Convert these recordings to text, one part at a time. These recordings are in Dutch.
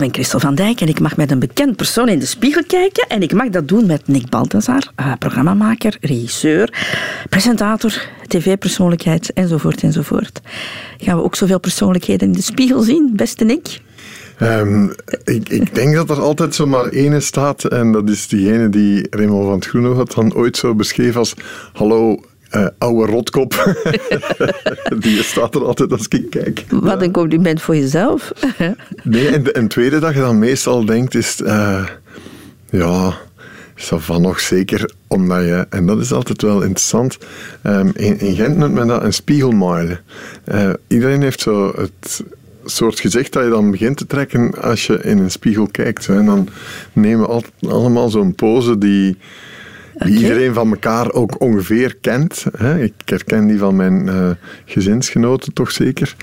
ben Christel van Dijk en ik mag met een bekend persoon in de spiegel kijken. En ik mag dat doen met Nick Balthazar, uh, programmamaker, regisseur, presentator, tv-persoonlijkheid enzovoort enzovoort. Gaan we ook zoveel persoonlijkheden in de spiegel zien, beste Nick? Um, ik, ik, denk dat er altijd zomaar ene staat en dat is diegene die Raymond van het had dan ooit zo beschreven als hallo, uh, oude rotkop. die staat er altijd als ik kijk. Wat een compliment voor jezelf. nee, en, en tweede dat je dan meestal denkt is... Uh, ja, van nog zeker omdat je... En dat is altijd wel interessant. Um, in, in, Gent noemt men dat een spiegelmile. Uh, iedereen heeft zo het soort gezicht dat je dan begint te trekken als je in een spiegel kijkt. En dan nemen we altijd allemaal zo'n pose die die iedereen van elkaar ook ongeveer kent. Ik herken die van mijn uh, gezinsgenoten toch zeker.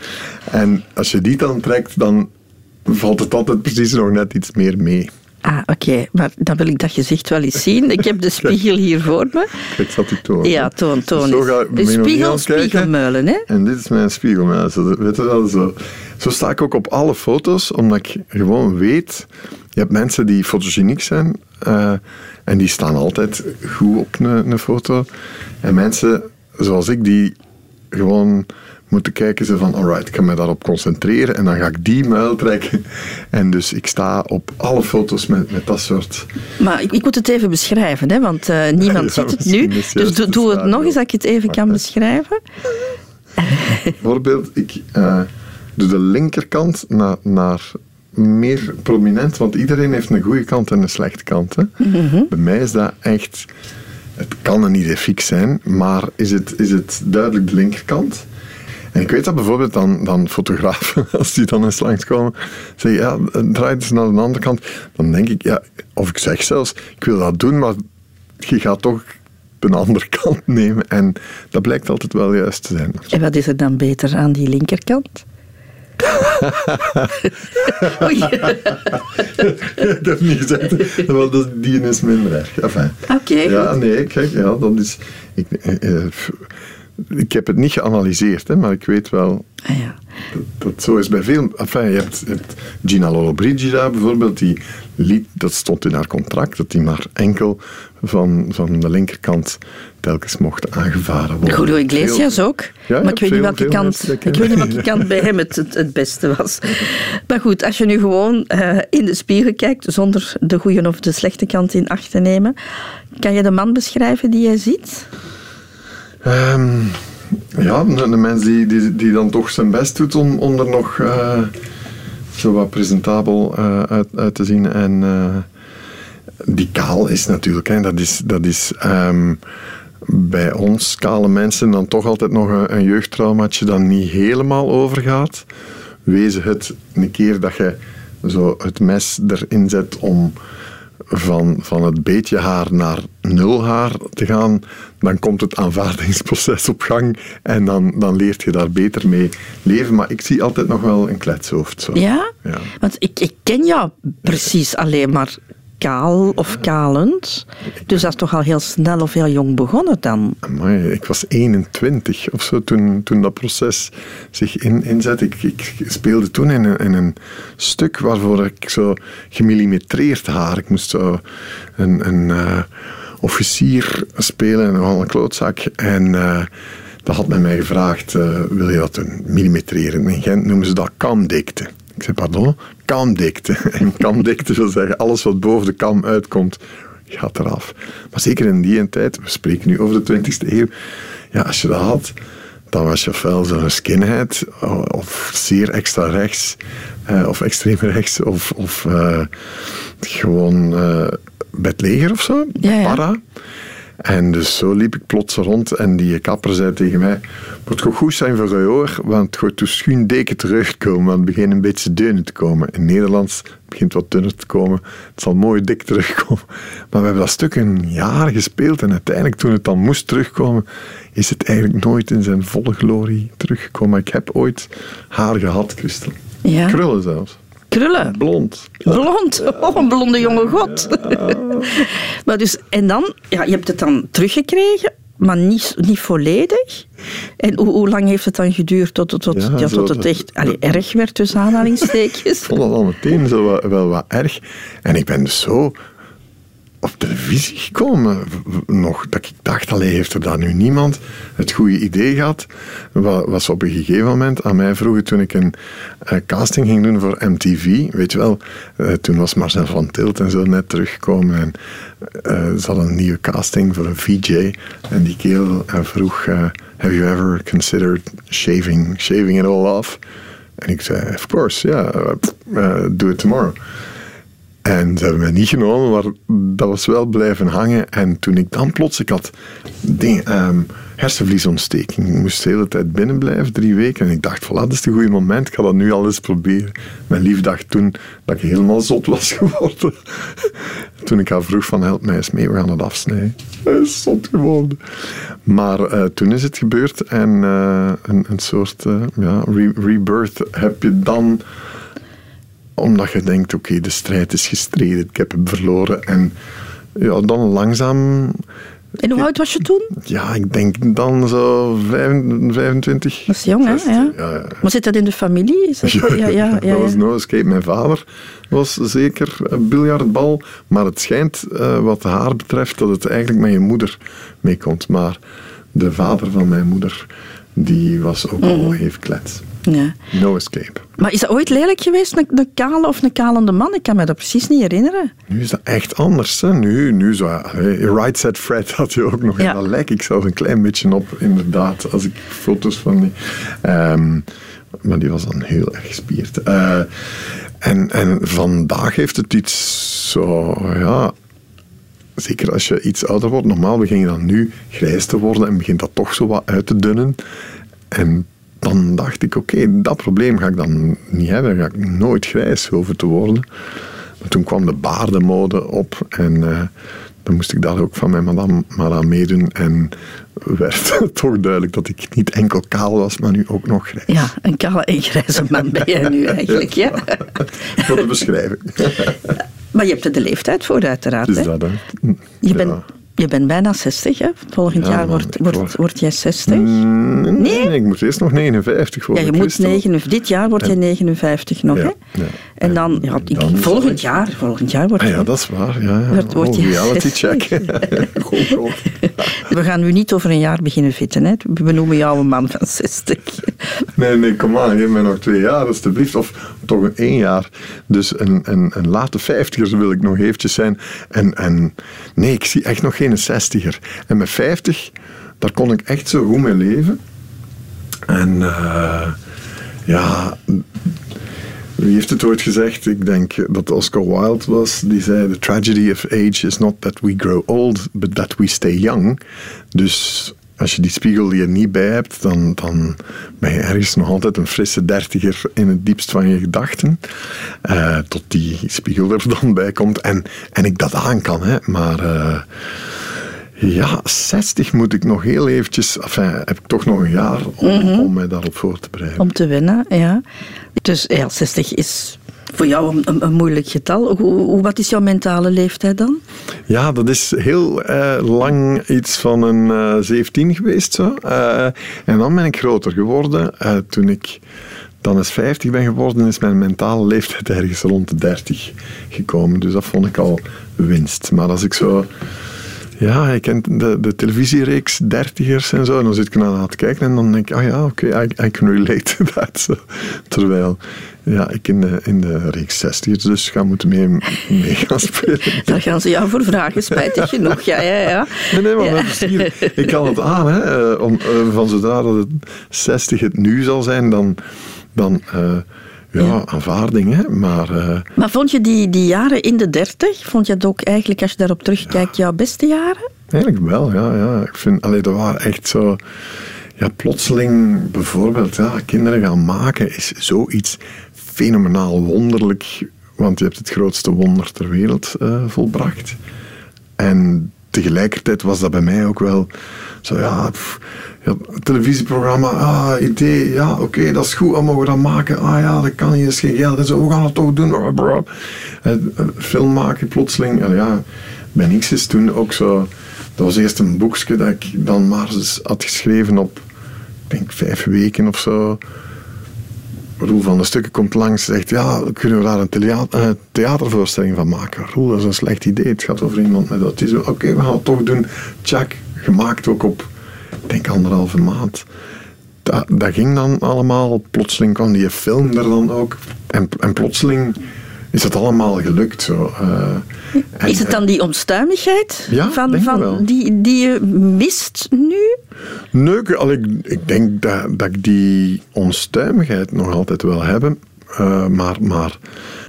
En als je die dan trekt, dan valt het altijd precies nog net iets meer mee. Ah, oké. Maar dan wil ik dat gezicht wel eens zien. Ik heb de spiegel hier voor me. Ik zal die tonen. Ja, toon, toon. Zo de spiegel, spiegelmuilen, hè? En dit is mijn spiegelmuilen. Zo, weet je wel, zo. zo sta ik ook op alle foto's, omdat ik gewoon weet... Je hebt mensen die fotogeniek zijn... Uh, en die staan altijd goed op een, foto. En mensen zoals ik, die gewoon moeten kijken ze van, alright, ik kan me daarop concentreren en dan ga ik die muil trekken. En dus ik sta op alle foto's met, met dat soort... Maar ik, ik moet het even beschrijven, hè, want uh, niemand ziet het nu. Dus doe, het nog eens, dat ik het even kan beschrijven. Bijvoorbeeld, ik uh, doe de linkerkant naar, naar meer prominent, want iedereen heeft een goede kant en een slechte kant. Hè. Mhm. Bij mij is dat echt... Het kan een idee fix zijn, maar is het, is het duidelijk de linkerkant? En ik weet dat bijvoorbeeld dan, dan fotografen, als die dan eens langskomen, zeggen, ja, draai eens naar de andere kant. Dan denk ik, ja, of ik zeg zelfs, ik wil dat doen, maar je gaat toch de andere kant nemen. En dat blijkt altijd wel juist te zijn. En wat is er dan beter aan die linkerkant? Oei. ik heb niet gezegd, want die is minder erg. Enfin, Oké. Ja, nee, kijk, ja, dat is... Ik, eh, eh ik heb het niet geanalyseerd, hè, maar ik weet wel ah, ja. dat, dat zo is bij veel. Enfin, je hebt, je hebt Gina Lollobrigida bijvoorbeeld, die liet, dat stond in haar contract, dat die maar enkel van, van de linkerkant telkens mocht aangevaren worden. Julio Iglesias ook. Ja, maar ik weet, niet welke kant, ik weet niet welke kant bij hem het, het, beste was. Maar goed, als je nu gewoon uh, in de spiegel kijkt, zonder de goede of de slechte kant in acht te nemen, kan je de man beschrijven die jij ziet? Um, ja, een, mens die, die, die dan toch zijn best doet om, om er nog uh, zo wat presentabel uh, uit, uit, te zien. En uh, die kaal is natuurlijk, hè, dat is, dat is um, bij ons kale mensen dan toch altijd nog een, een jeugdtraumaatje dat niet helemaal overgaat. Wees het een keer dat je zo het mes erin zet om van, van het beetje haar naar nul haar te gaan, dan komt het aanvaardingsproces op gang en dan, dan leert je daar beter mee leven. Maar ik zie altijd nog wel een kletshoofd. Zo. Ja? ja? Want ik, ik ken jou precies alleen maar kaal of kalend. Dus dat is toch al heel snel of heel jong begonnen dan? Amai, ik was 21 of zo toen, toen dat proces zich in, inzette. Ik, ik speelde toen in een, in een stuk waarvoor ik zo gemillimetreerd haar. Ik moest zo een, een uh, officier spelen, nogal een klootzak. En uh, dat had men mij gevraagd, uh, wil je dat doen? Millimetreren. In Gent noemen ze dat kamdikte. Ik zei, pardon? Kamdikte. En kamdikte wil zeggen, alles wat boven de kam uitkomt, gaat eraf. Maar zeker in die tijd, we spreken nu over de 20e eeuw, ja, als je dat had, dan was je ofwel zo'n skinhead, of zeer extra rechts, eh, of extreem rechts, of, of uh, gewoon uh, bedleger of zo, ja, ja. para. En dus zo liep ik plots rond en die kapper zei tegen mij: Het gaat goed zijn voor je hoor, want het gaat dus schuin deken terugkomen, want het begint een beetje dunner te komen. In Nederlands begint wat dunner te komen, het zal mooi dik terugkomen. Maar we hebben dat stuk een jaar gespeeld en uiteindelijk, toen het dan moest terugkomen, is het eigenlijk nooit in zijn volle glorie teruggekomen. Maar ik heb ooit haar gehad, Christel. Ja. Krullen zelfs. Krullen? Blond. Blond? Oh, een blonde jonge god. maar dus, en dan, ja, je hebt het dan teruggekregen. maar niet, niet volledig. En hoe, hoe lang heeft het dan geduurd tot, tot, tot, Ja, tot het echt allee, erg werd, tussen aanhalingstekens? Ik vond dat al meteen zo wel, wel wat erg. En ik ben dus zo op televisie gekomen. Nog dat ik dacht, allee, heeft er dan nu niemand het goede idee gehad? Wa- Was op een gegeven moment aan mij vroegen toen ik een eh, casting ging doen voor MTV. Weet je wel, eh, toen was Marcel van Tilt en zo net teruggekomen. En eh, ze hadden een nieuwe casting voor een VJ. En die kerel eh, vroeg, have you ever considered shaving, shaving it all off? En ik zei, of course, ja, eh, eh, do it tomorrow. En ze hebben mij niet genomen, maar dat was wel blijven hangen. En toen ik dan plots, ik had ehm, hersenvliesontsteking. Ik moest de hele tijd binnen blijven, drie weken. En ik dacht, voilà, dat is het goede moment. Ik ga dat nu al eens proberen. Mijn lief dacht toen dat ik helemaal zot was geworden. toen ik haar vroeg van, help mij eens mee, we gaan het afsnijden. Hij is zot geworden. Maar eh, toen is het gebeurd. En eh, een, een soort eh, ja, re- rebirth heb je dan omdat je denkt, oké, de strijd is gestreden, ik heb hem verloren. En ja, dan langzaam, En hoe oud was je toen? ja, ik denk dan zo vijf- 25. Dat is jong, hè? 16, Ja. ja, ja. Maar zit dat in de familie? Is dat, ja, ja, ja, dat was no escape. Mijn vader was zeker biljartbal, maar het schijnt, eh, wat haar betreft, dat het eigenlijk met je moeder meekomt. Maar de vader van mijn moeder, die was ook al even klets. Ja. No escape. Maar is dat ooit lelijk geweest, een, een kale of een kalende man? Ik kan me dat precies niet herinneren. Nu is dat echt anders. Hè? Nu, nu zo, Right Set Fred had je ook nog. Ja. En lijk ik zelf een klein beetje op, inderdaad, als ik foto's van die... Ehm, maar die was dan heel erg gespierd. Eh, en, en vandaag heeft het iets zo, ja... Zeker als je iets ouder wordt. Normaal begin je dan nu grijs te worden en begint dat toch zo wat uit te dunnen. En dan dacht ik, oké, dat probleem ga ik dan niet hebben. Dan ga ik nooit grijs hoeven te worden. Maar toen kwam de baardenmode op en eh, dan moest ik daar ook van mijn madame maar aan meedoen. En werd toch duidelijk dat ik niet enkel kaal was, maar nu ook nog grijs. Ja, een kale en grijze man ben jij nu eigenlijk, ja. Voor de beschrijving. Maar je hebt er de leeftijd voor, uiteraard. Dus dat, hè. Je, Ja. Je bent bijna 60, hè? Volgend Ja, jaar wordt, word- word jij 60. Mm, Nee, Nee? ik moet eerst nog 59 Ja, worden. je moet Christel. 59, dit jaar word je 59 nog, Ja, hè? En dan, ja, ik- Dan volgend jaar, volgend jaar word Ah ja, dat is waar. Ja, ja. Wordt- wordt oh, reality 60. check. Goed, goed. We gaan nu niet over een jaar beginnen fitten, hè? We benoemen jou een man van 60. Nee, nee, kom aan, geef mij nog twee jaar alstublieft. Of toch een één jaar. Dus een, een, een late vijftiger wil ik nog eventjes zijn. En, en nee, ik zie echt nog geen zestiger. En met vijftig, daar kon ik echt zo goed mee leven. En eh, ja, wie heeft het ooit gezegd? Ik denk dat Oscar Wilde was. Die zei: The tragedy of age is not that we grow old, but that we stay young. Dus als je die spiegel hier niet bij hebt, dan, dan ben je ergens nog altijd een frisse dertiger in het diepst van je gedachten. Eh, tot die spiegel er dan bij komt en, en ik dat aan kan. Hè. Maar. eh, ja, 60 moet ik nog heel eventjes... Enfin, heb ik toch nog een jaar om, om mij daarop voor te bereiden. Om te winnen, ja. Dus ja, 60 is voor jou een, een, een moeilijk getal. Hoe, hoe- wat is jouw mentale leeftijd dan? Ja, dat is heel eh, lang iets van een eh 17 geweest. Zo. Eh, en dan ben ik groter geworden. Toen ik dan eens 50 ben geworden, is mijn mentale leeftijd ergens rond de 30 gekomen. Dus dat vond ik al winst. Maar als ik zo... Ja, ik ken de, de televisiereeks dertigers en zo. En dan zit ik naar aan het kijken en dan denk ik, ah ja, oké, I, I can relate to that. Terwijl ja, ik in de, in de reeks zestigers dus ga moeten mee, mee gaan spelen. Daar gaan ze jou voor vragen, spijtig genoeg. Ja, ja, ja. Nee, nee, maar Ja. Ik kan het aan, hè. eh, Om, eh, van zodra dat het 60 het nu zal zijn, dan, dan eh, ja, Ja. aanvaarding, hè. Maar eh, Maar vond je die, die jaren in de 30, vond je het ook eigenlijk, als je daarop terugkijkt, jouw beste jaren? eigenlijk wel, ja. ja. Ik vind, allee, dat waren echt zo... Ja, plotseling bijvoorbeeld, ja, kinderen gaan maken is zoiets fenomenaal wonderlijk. Want je hebt het grootste wonder ter wereld eh, volbracht. En tegelijkertijd was dat bij mij ook wel zo, ja, televisieprogramma, ah, idee, ja, oké, dat is goed, dan mogen we dat maken. Ah ja, dat kan hier, is geen geld en zo, we gaan het toch doen. Eh, Film maken plotseling, en ja, bij niks is toen ook zo Dat was eerst een boekje dat ik dan maar eens had geschreven op, ik denk vijf weken of zo. Roel van de Stukken komt langs en zegt, ja, kunnen we daar een theater, theatervoorstelling van maken? Roel, dat is een slecht idee. Het gaat over iemand met autisme. Oké, we gaan het toch doen. Tjak, gemaakt ook op, ik denk anderhalve maand. Dat, dat ging dan allemaal. Plotseling kwam die film er dan ook. En, en plotseling is het allemaal gelukt. Zo. Uh, is het dan die onstuimigheid ja, van, van die, die je mist nu? Nee, ik, ik denk dat, dat ik die onstuimigheid nog altijd wel heb. Uh, maar, maar,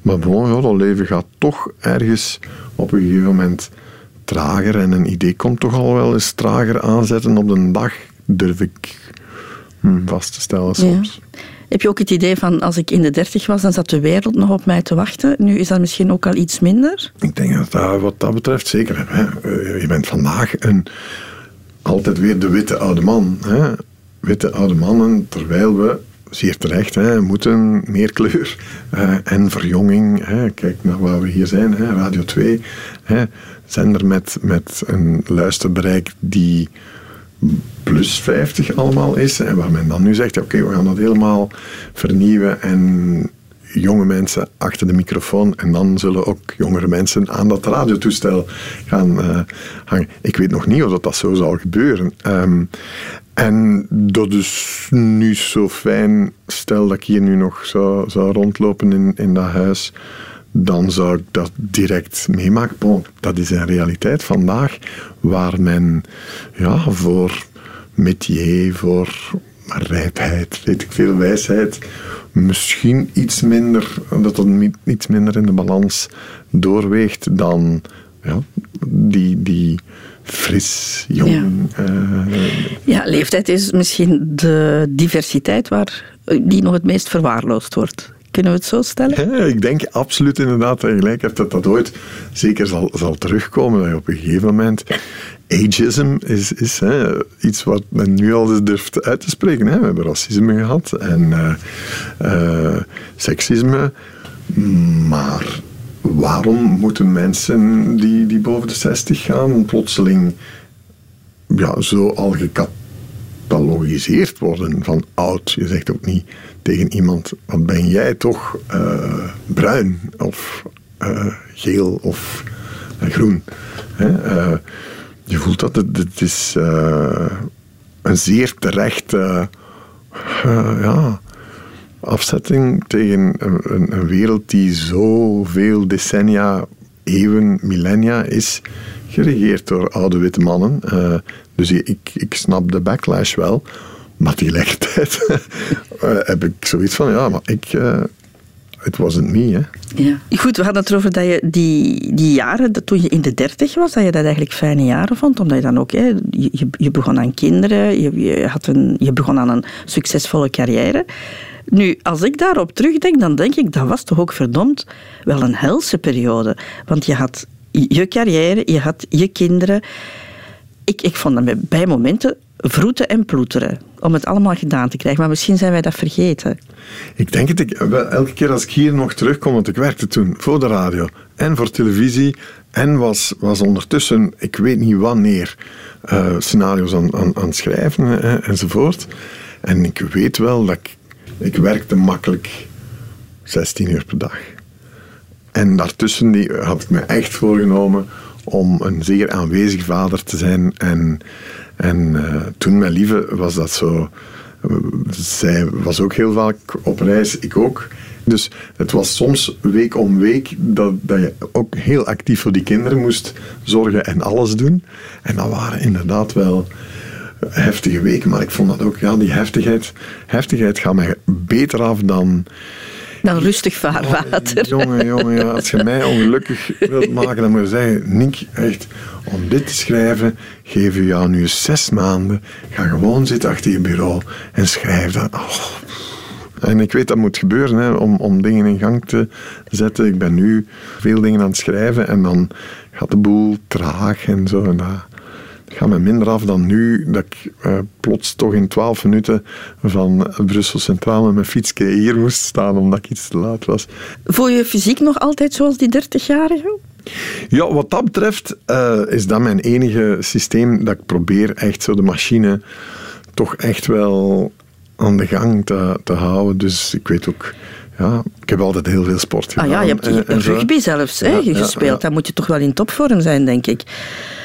maar bon, ja, dat leven gaat toch ergens op een gegeven moment trager. En een idee komt toch al wel eens trager aanzetten op de dag, durf ik hm, vast te stellen soms. Ja. Heb je ook het idee van als ik in de dertig was, dan zat de wereld nog op mij te wachten? Nu is dat misschien ook al iets minder? Ik denk dat dat wat dat betreft zeker. Hè. Eh, je bent vandaag een, altijd weer de witte oude man. Hè. Witte oude mannen, terwijl we zeer terecht, hè, moeten meer kleur uh, en verjonging. Hè. Kijk naar waar we hier zijn, hè, Radio 2. Hè, zender met, met een luisterbereik die plus 50 allemaal is. En waar men dan nu zegt, oké, we gaan dat helemaal vernieuwen en jonge mensen achter de microfoon en dan zullen ook jongere mensen aan dat radiotoestel gaan uh, hangen. Ik weet nog niet of dat, zo zal gebeuren. Um, en dat is nu zo fijn, stel dat ik hier nu nog zou, zou rondlopen in, in dat huis, dan zou ik dat direct meemaken. Bon, dat is een realiteit vandaag waar men ja, voor métier, voor rijpheid, weet ik veel, wijsheid, misschien iets minder, dat dat iets minder in de balans doorweegt dan ja, die, die fris, jong. Ja. Uh, ja, leeftijd is misschien de diversiteit waar, die nog het meest verwaarloosd wordt. Kunnen we het zo stellen? Ik denk absoluut inderdaad dat je gelijk hebt dat dat ooit zeker zal, zal terugkomen. Dat je op een gegeven moment ageism is, is iets wat men nu al eens durft uit te spreken. Hè. We hebben racisme gehad en uh, uh, seksisme. Maar waarom moeten mensen die, die boven de 60 gaan plotseling ja, zo al gecatalogiseerd worden van oud? Je zegt ook niet tegen iemand, wat ben jij toch uh, bruin of geel of groen? Hè? je voelt dat het, het is een zeer terechte ja, afzetting tegen een, wereld die zoveel decennia, eeuwen, millennia is geregeerd door oude witte mannen. Dus ik, ik snap de backlash wel. Maar tegelijkertijd heb ik zoiets van, ja, maar ik, it wasn't me, hè. Ja. Goed, we hadden het erover dat je die, die jaren, dat toen je in de dertig was, dat je dat eigenlijk fijne jaren vond. Omdat je dan ook, hè, je, je begon aan kinderen, je, je, had een, je begon aan een succesvolle carrière. Nu, als ik daarop terugdenk, dan denk ik, dat was toch ook verdomd wel een helse periode. Want je had je carrière, je had je kinderen. Ik, ik vond dat bij momenten vroeten en ploeteren om het allemaal gedaan te krijgen. Maar misschien zijn wij dat vergeten. Ik denk het. Ik, elke keer als ik hier nog terugkom, want ik werkte toen voor de radio en voor televisie en was, was ondertussen, ik weet niet wanneer, uh, scenario's aan, aan, schrijven uh, enzovoort. En ik weet wel dat ik, ik werkte makkelijk 16 uur per dag. En daartussen die, had ik me echt voorgenomen om een zeer aanwezig vader te zijn en en uh, toen met Lieve was dat zo. Zij was ook heel vaak op reis, ik ook. Dus het was soms week om week dat, dat je ook heel actief voor die kinderen moest zorgen en alles doen. En dat waren inderdaad wel heftige weken, maar ik vond dat ook, ja, die heftigheid, heftigheid gaat mij beter af dan dan rustig vaarwater. Oh, jongen, jongen, ja, als je mij ongelukkig wilt maken, dan moet je zeggen, Nick, echt, om dit te schrijven, geef je jou nu zes maanden. Ga gewoon zitten achter je bureau en schrijf dat. Oh. En ik weet dat moet gebeuren hè, om, om dingen in gang te zetten. Ik ben nu veel dingen aan het schrijven en dan gaat de boel traag en zo. En dat, gaat me minder af dan nu, dat ik uh, plots toch in 12 minuten van Brussel Centraal met mijn fietsje hier moest staan omdat ik iets te laat was. Voel je fysiek nog altijd zoals die 30-jarige? Ja, wat dat betreft uh, is dat mijn enige systeem dat ik probeer echt zo de machine toch echt wel aan de gang te, te houden. Dus ik weet ook ja, ik heb altijd heel veel sport gedaan. Ah ja, je hebt rugby zelfs hè, ja, gespeeld. Ja, Dan moet je toch wel in topvorm zijn, denk ik.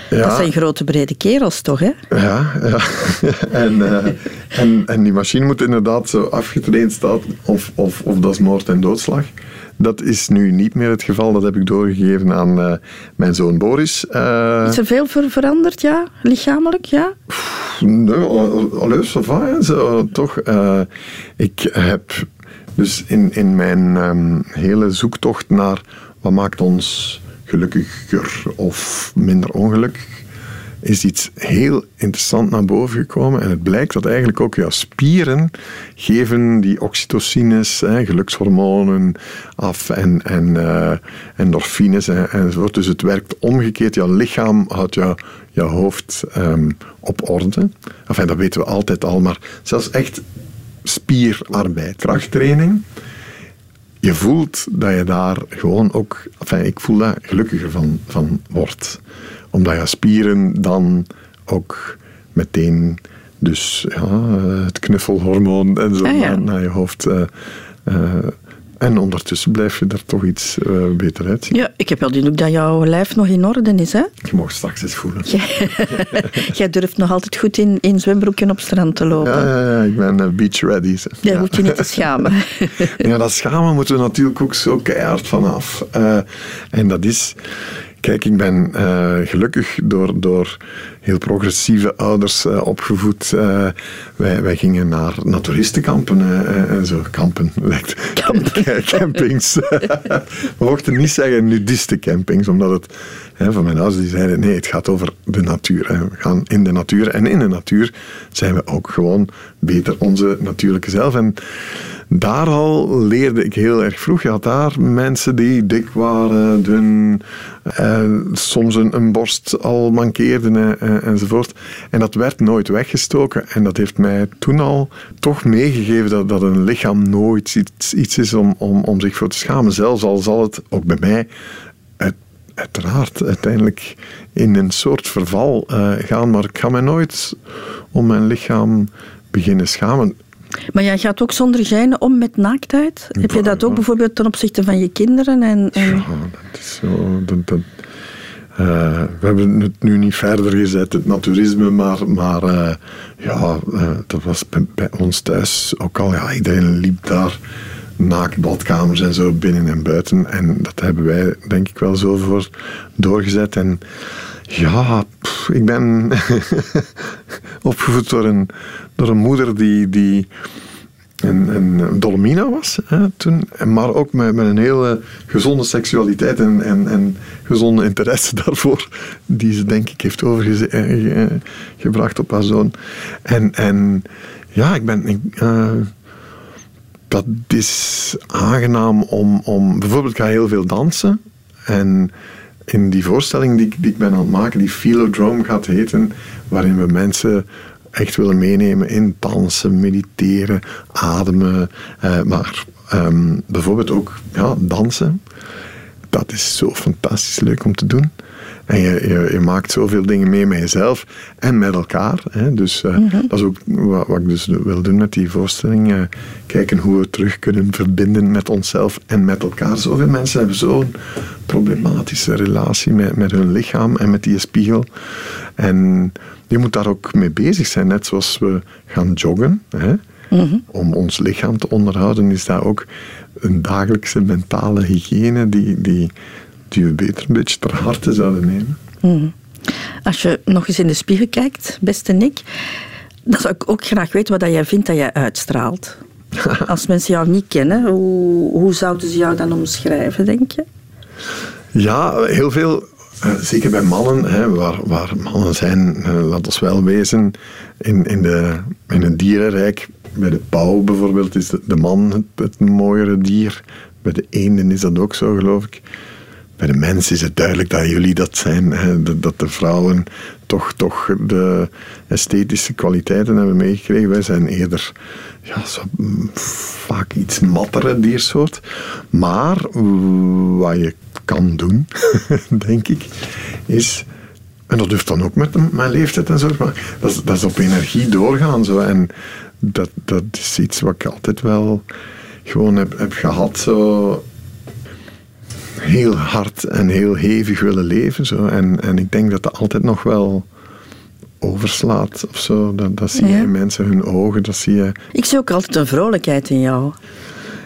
Dat zijn grote brede kerels toch, hè? Ja, ja. en, uh, en, en die machine moet inderdaad zo afgetraind staan, of, of, of dat is moord en doodslag. Dat is nu niet meer het geval. Dat heb ik doorgegeven aan uh, mijn zoon Boris. Uh, is er veel ver veranderd, ja? Lichamelijk, ja? Nee, alles zo, zo toch. ik heb dus in, in mijn um, hele zoektocht naar wat maakt ons gelukkiger of minder ongelukkig, is iets heel interessant naar boven gekomen. En het blijkt dat eigenlijk ook jouw spieren geven die oxytocines, hè, gelukshormonen af en, en uh, endorfines en, enzovoort. Dus het werkt omgekeerd. Jouw lichaam houdt jouw, jouw hoofd um, op orde. Enfin, dat weten we altijd al, maar zelfs echt spierarbeid, krachttraining. Je voelt dat je daar gewoon ook, enfin, ik voel dat gelukkiger van, van wordt. Omdat je spieren dan ook meteen, dus ja, het knuffelhormoon en zo ah, naar, je hoofd uh, uh, en ondertussen blijf je er toch iets uh, beter uitzien. Ja, ik heb wel de indruk dat jouw lijf nog in orde is. Hè? Je mag straks eens voelen. Jij durft nog altijd goed in, in zwembroekje op strand te lopen. Ja, ja, ja ik ben uh, beach ready. Daar ja. moet je niet te schamen. ja, dat schamen moeten we natuurlijk ook zo keihard vanaf. Uh, en dat is... Kijk, ik ben gelukkig door, door heel progressieve ouders uh, opgevoed. Uh, wij, wij gingen naar naturistenkampen en zo. Kampen, lijkt. Kampen. Campings. We mochten niet zeggen nudistencampings, omdat het hè, van mijn ouders die zeiden: nee, het gaat over de natuur. Hè. We gaan in de natuur. En in de natuur zijn we ook gewoon beter onze natuurlijke zelf. En daar al leerde ik heel erg vroeg. Je had daar mensen die dik waren, dun, eh, soms een, een, borst al mankeerden eh, enzovoort. En dat werd nooit weggestoken. En dat heeft mij toen al toch meegegeven dat, dat een lichaam nooit iets, iets is om, om, om zich voor te schamen. Zelfs al zal het ook bij mij uiteraard uiteindelijk in een soort verval uh, gaan. Maar ik ga mij nooit om mijn lichaam beginnen schamen. Maar jij gaat ook zonder gijnen om met naaktheid? Heb je dat ook bijvoorbeeld ten opzichte van je kinderen? En, en... Ja, dat is zo. Dat, dat, uh, we hebben het nu niet verder gezet, het naturisme, maar, maar uh, ja, uh, dat was bij, ons thuis ook al. Ja, iedereen liep daar naaktbadkamers en zo binnen en buiten. En dat hebben wij denk ik wel zo voor doorgezet. En ja, ik ben opgevoed door een, door een moeder die, die een, een Dolomina was hè, toen, maar ook met, met een hele gezonde seksualiteit en, en, en gezonde interesse daarvoor, die ze denk ik heeft overgebracht op haar zoon. En, en ja, ik ben. Ik, uh, dat is aangenaam om, om. Bijvoorbeeld, ik ga heel veel dansen. En in die voorstelling die, die ik ben aan het maken, die Philodrome gaat heten, waarin we mensen echt willen meenemen in dansen, mediteren, ademen, eh, maar um, bijvoorbeeld ook ja, dansen. Dat is zo fantastisch leuk om te doen. En je, je, je, maakt zoveel dingen mee met jezelf en met elkaar. Hè. Dus uh, mm -hmm. dat is ook wat, wat, ik dus wil doen met die voorstelling. Uh, kijken hoe we terug kunnen verbinden met onszelf en met elkaar. Zoveel mensen hebben zo'n problematische relatie met, met hun lichaam en met die spiegel. En je moet daar ook mee bezig zijn. Net zoals we gaan joggen. Hè. Mm -hmm. Om ons lichaam te onderhouden is dat ook een dagelijkse mentale hygiëne die... die die we beter een beetje ter harte zouden nemen. Hmm. Als je nog eens in de spiegel kijkt, beste Nick, dan zou ik ook graag weten wat jij vindt dat jij uitstraalt. Als mensen jou niet kennen, hoe, hoe zouden ze jou dan omschrijven, denk je? Ja, heel veel. Eh, zeker bij mannen, hè, waar, waar mannen zijn, uh, laat ons wel wezen, in, in, de, in het dierenrijk. Bij de pauw bijvoorbeeld is de, de man het, het mooiere dier. Bij de eenden is dat ook zo, geloof ik bij de mens is het duidelijk dat jullie dat zijn. Hè, dat de vrouwen toch, toch de esthetische kwaliteiten hebben meegekregen. Wij zijn eerder ja, zo, mm, vaak iets mattere diersoort. Maar wat je kan doen, denk ik, is... En dat durft dan ook met mijn leeftijd en zo. Maar dat, dat is op energie doorgaan. Zo. En dat, dat is iets wat ik altijd wel gewoon heb, heb gehad. Zo heel hard en heel hevig willen leven. Zo. En, en ik denk dat dat altijd nog wel overslaat of zo. Dat, dat zie je in mensen, hun ogen, dat zie je... Ik zie ook altijd een vrolijkheid in jou.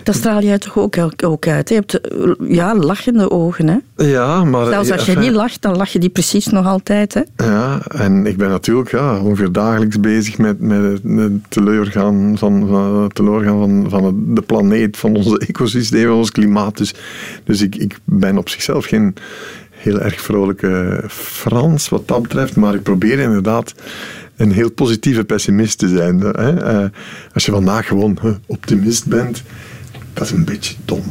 Dat straal jij toch ook, ook uit? Je hebt ja, lachende ogen. Hè? Ja, maar... Zelfs als je niet lacht, dan lach je die precies nog altijd. Hè? Ja, en ik ben natuurlijk ja, ongeveer dagelijks bezig met, met het teleurgaan van, van, teleurgaan van, van de planeet, van ons ecosysteem, van ons klimaat. Dus, dus ik, ik ben op zichzelf geen heel erg vrolijke Frans wat dat betreft, maar ik probeer inderdaad een heel positieve pessimist te zijn. Hè? Eh, als je vandaag gewoon optimist bent, dat is een beetje dom.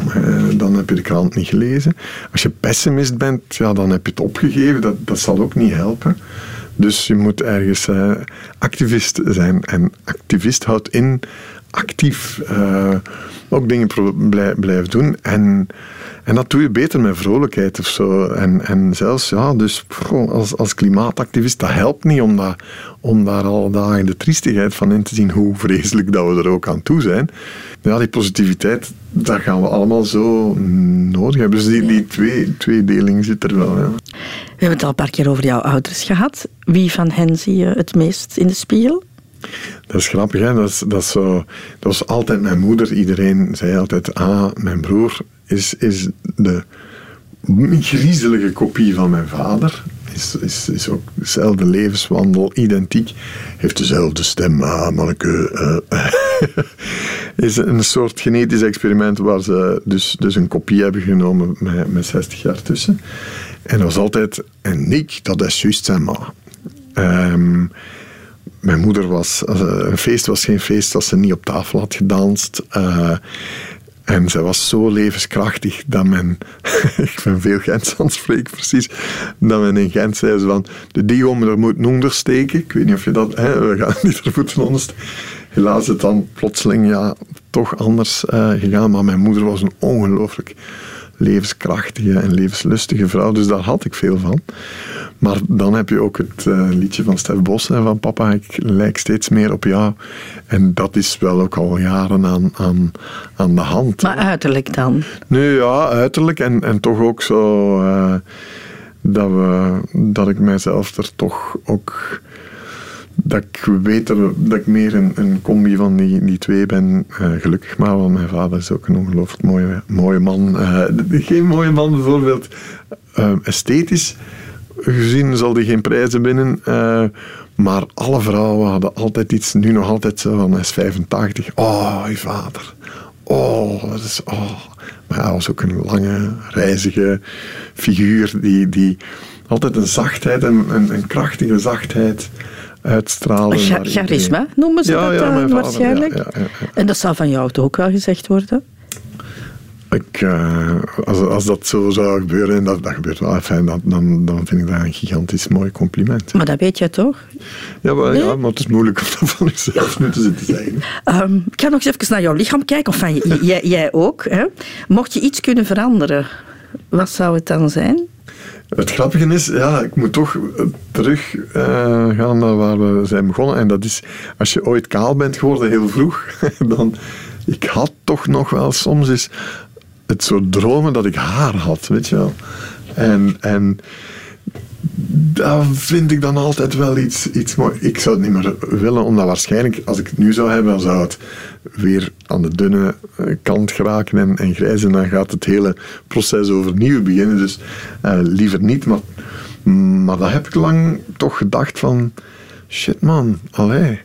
Dan heb je de krant niet gelezen. Als je pessimist bent, ja, dan heb je het opgegeven. Dat, dat zal ook niet helpen. Dus je moet ergens uh, activist zijn. En activist houdt in actief uh, ook dingen blijven doen. En, en dat doe je beter met vrolijkheid of zo. En, en zelfs, ja, dus als, als klimaatactivist, dat helpt niet om, dat, om daar al dagen de triestigheid van in te zien, hoe vreselijk dat we er ook aan toe zijn. Ja, die positiviteit, dat gaan we allemaal zo nodig hebben. Dus die, die twee, tweedeling zit er wel. Ja. We hebben het al een paar keer over jouw ouders gehad. Wie van hen zie je het meest in de spiegel? Dat is grappig, hè? Dat, is, dat, is zo, dat was altijd mijn moeder. Iedereen zei altijd: Ah, mijn broer is, is de griezelige kopie van mijn vader. Is, is, is ook dezelfde levenswandel, identiek. Heeft dezelfde stem, ah, manneke. Uh, is een soort genetisch experiment waar ze dus, dus een kopie hebben genomen met, met 60 jaar tussen. En dat was altijd, en Nick, dat is juist zijn ma. Um, mijn moeder was, een feest was geen feest als ze niet op tafel had gedanst. Uh, en zij was zo levenskrachtig dat men, ik ben veel Gens aan precies, dat men in Gent zei van, de diegom er moet onder steken. Ik weet niet of je dat, hè, we gaan niet er moeten ondersteken. Helaas is het dan plotseling ja, toch anders uh, gegaan, maar mijn moeder was een ongelooflijk levenskrachtige en levenslustige vrouw, dus daar had ik veel van. Maar dan heb je ook het uh, liedje van Stef Bos en van Papa, ik lijk steeds meer op jou. En dat is wel ook al jaren aan, aan, aan de hand. Maar uiterlijk dan? Nee, ja, uiterlijk en, en toch ook zo uh, dat, we, dat ik mijzelf er toch ook dat ik weet dat, ik meer een, een combi van die, die twee ben. Uh, gelukkig maar, want mijn vader is ook een ongelooflijk mooie, mooie man. Uh, geen mooie man bijvoorbeeld. Uh, esthetisch gezien zal die geen prijzen winnen. maar alle vrouwen hadden altijd iets, nu nog altijd zo van, hij is 85. Oh, je vader. Oh, dat is... Oh. Maar hij was ook een lange, reizige figuur die... die altijd een zachtheid, een, een, een krachtige zachtheid uitstralen. charisma noemen ze dat uh, waarschijnlijk. Ja, en dat zou van jou toch ook wel gezegd worden? Ik, uh, als, als dat zo zou gebeuren, en dat, dat gebeurt wel, fijn, dan, dan, dan vind ik dat een gigantisch mooi compliment. Maar dat weet je toch? Ja, maar, ja, maar het is moeilijk om dat van jezelf nu te zitten zeggen. Um, ik ga nog eens even naar jouw lichaam kijken, of van jij, jij ook. Hè? Mocht je iets kunnen veranderen, wat zou het dan zijn? Het grappige is, ja, ik moet toch terug uh, gaan naar waar we zijn begonnen. En dat is, als je ooit kaal bent geworden, heel vroeg, dan... Ik had toch nog wel soms eens het soort dromen dat ik haar had, weet je wel. En, en dat vind ik dan altijd wel iets, iets mooi. Ik zou het niet meer willen, omdat waarschijnlijk, als ik het nu zou hebben, zou het weer aan de dunne eh, kant geraken en, en grijs. En dan gaat het hele proces overnieuw beginnen. Dus uh, liever niet. Maar, maar dat heb ik lang toch gedacht van... Shit man, allee.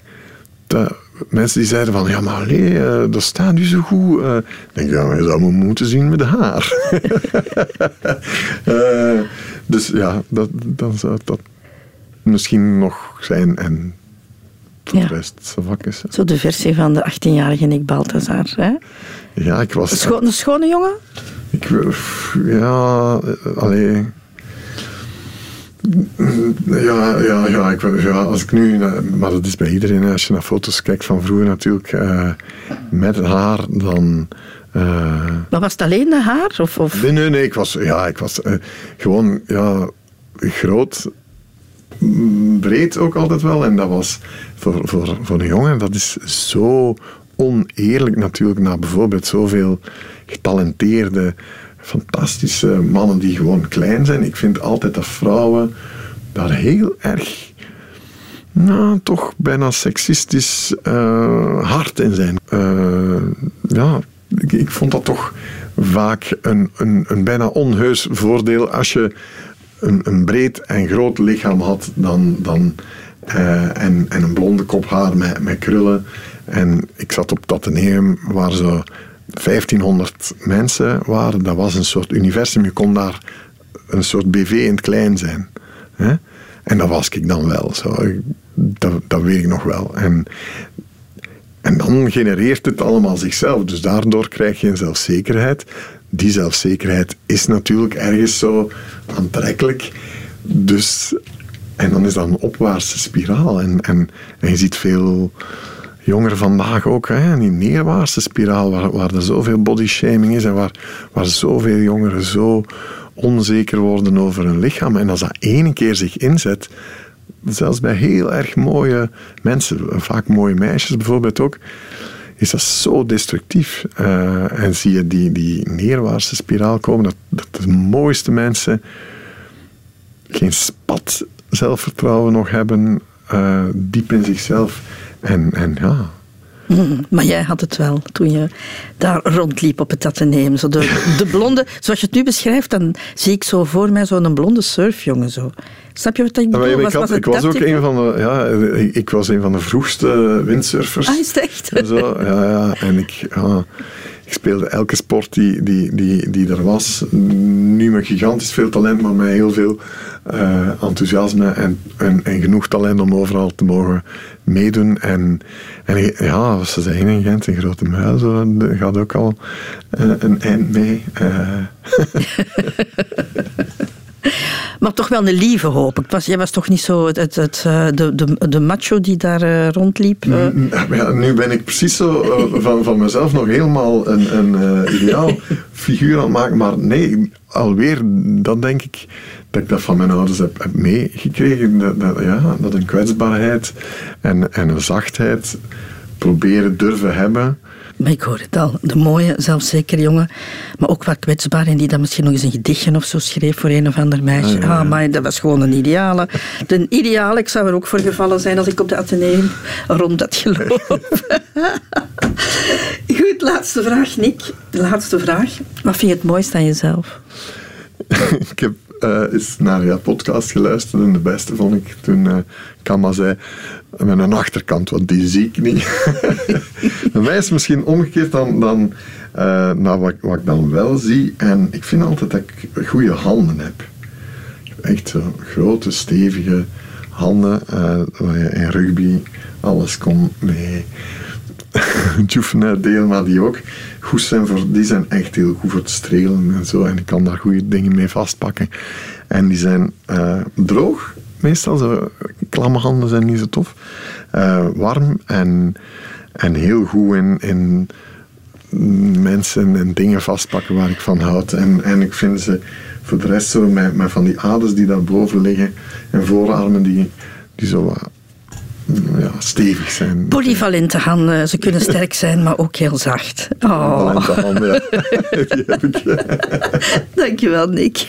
Mensen die zeiden van, ja maar allee, uh, dat staat nu zo goed. Uh, denk, ja, je zou me moeten zien met haar. dus ja, dat, dan zou dat misschien nog zijn. En ja. de rest. Zo de versie van de 18-jarige Nick Balthazar. Hè? Ja, ik was... Een, scho een schone jongen? Ik, ja, alleen. Ja, ja, ja, ik, ja, als ik nu, maar dat is bij iedereen, als je naar foto's kijkt van vroeger natuurlijk, uh, met haar, dan. Uh, maar was het alleen de haar? Of, of? Nee, nee, nee, ik was, ja, ik was uh, gewoon ja, groot, breed ook altijd wel. En dat was voor, voor, voor een jongen, dat is zo oneerlijk natuurlijk, na bijvoorbeeld zoveel getalenteerde fantastische mannen die gewoon klein zijn. Ik vind altijd dat vrouwen daar heel erg, nou, toch bijna seksistisch uh, hard in zijn. Uh, ja, ik, ik, vond dat toch vaak een, een, een bijna onheus voordeel als je een, een breed en groot lichaam had dan, dan, uh, en, en een blonde kop haar met, met krullen. En ik zat op dat Atheneum waar ze 1500 mensen waren. Dat was een soort universum. Je kon daar een soort BV in het klein zijn. Hè? En dat was ik dan wel. Zo. Dat, dat weet ik nog wel. En, en dan genereert het allemaal zichzelf. Dus daardoor krijg je een zelfzekerheid. Die zelfzekerheid is natuurlijk ergens zo aantrekkelijk. Dus, en dan is dat een opwaartse spiraal. En, en, en je ziet veel jongeren vandaag ook, hè, die neerwaartse spiraal waar, waar er zoveel bodyshaming is en waar, waar zoveel jongeren zo onzeker worden over hun lichaam. En als dat ene keer zich inzet, zelfs bij heel erg mooie mensen, vaak mooie meisjes bijvoorbeeld ook, is dat zo destructief. Uh, en zie je die, die neerwaartse spiraal komen, dat, de mooiste mensen geen spat zelfvertrouwen nog hebben, uh, diep in zichzelf en, en ja. Mm, maar jij had het wel toen je daar rondliep op het Atheneum. Zo de, de blonde, zoals je het nu beschrijft, dan zie ik zo voor mij zo'n blonde surfjongen. Zo. Snap je wat ik bedoel? Ja, ik, was, ik was ook een van de, ja, ik was een van de vroegste windsurfers. Ah, is echt? En zo, ja, ja. En ik, ja, ik speelde elke sport die, die, die, die er was. Nu met gigantisch veel talent, maar met heel veel uh, enthousiasme en, en, en, genoeg talent om overal te mogen meedoen. En, en ja, ze zeggen in Gent, een grote muil, zo, gaat ook al uh, een eind mee. Uh. Maar toch wel een lieve hoop. Ik was, jij was toch niet zo het, het, eh, de, de, de macho die daar uh, rondliep? Uh. Ja, nu ben ik precies zo van, van mezelf nog helemaal een, een ideaal figuur aan het maken. Maar nee, alweer, dat denk ik dat ik dat van mijn ouders heb, heb meegekregen. Dat, dat, ja, dat een kwetsbaarheid en, en een zachtheid proberen durven hebben maar ik hoor het al. De mooie, zelfzekere jongen. Maar ook wat kwetsbaar. En die dan misschien nog eens een gedichtje of zo schreef voor een of ander meisje. Ah, ah maar dat was gewoon een ideale. De ideale. Ik zou er ook voor gevallen zijn als ik op de Atheneum rond dat geloof. Goed, laatste vraag, Nick. De laatste vraag. Wat vind je het mooiste aan jezelf? ik heb uh, eens naar jouw podcast geluisterd en de beste vond ik toen uh, Kama zei met een achterkant, want die zie ik niet. Bij mij is misschien omgekeerd dan, dan uh, nou, wat, wat ik dan wel zie. En ik vind altijd dat ik goede handen heb. Echt zo grote, stevige handen. waar je in rugby alles kon mee deel, maar die ook goed zijn voor, die zijn echt heel goed voor het strelen en zo. En ik kan daar goede dingen mee vastpakken. En die zijn uh, droog, meestal. Zo, klamme handen zijn niet zo tof. Uh, warm en, en heel goed in, in mensen en dingen vastpakken waar ik van houd. En, en ik vind ze voor de rest zo met, van die aders die daarboven liggen en voorarmen die, die zo ja, stevig zijn. Polyvalente handen. Ze kunnen sterk zijn, maar ook heel zacht. Oh. Polyvalente handen, ja. Die heb ik. Dankjewel, Nick.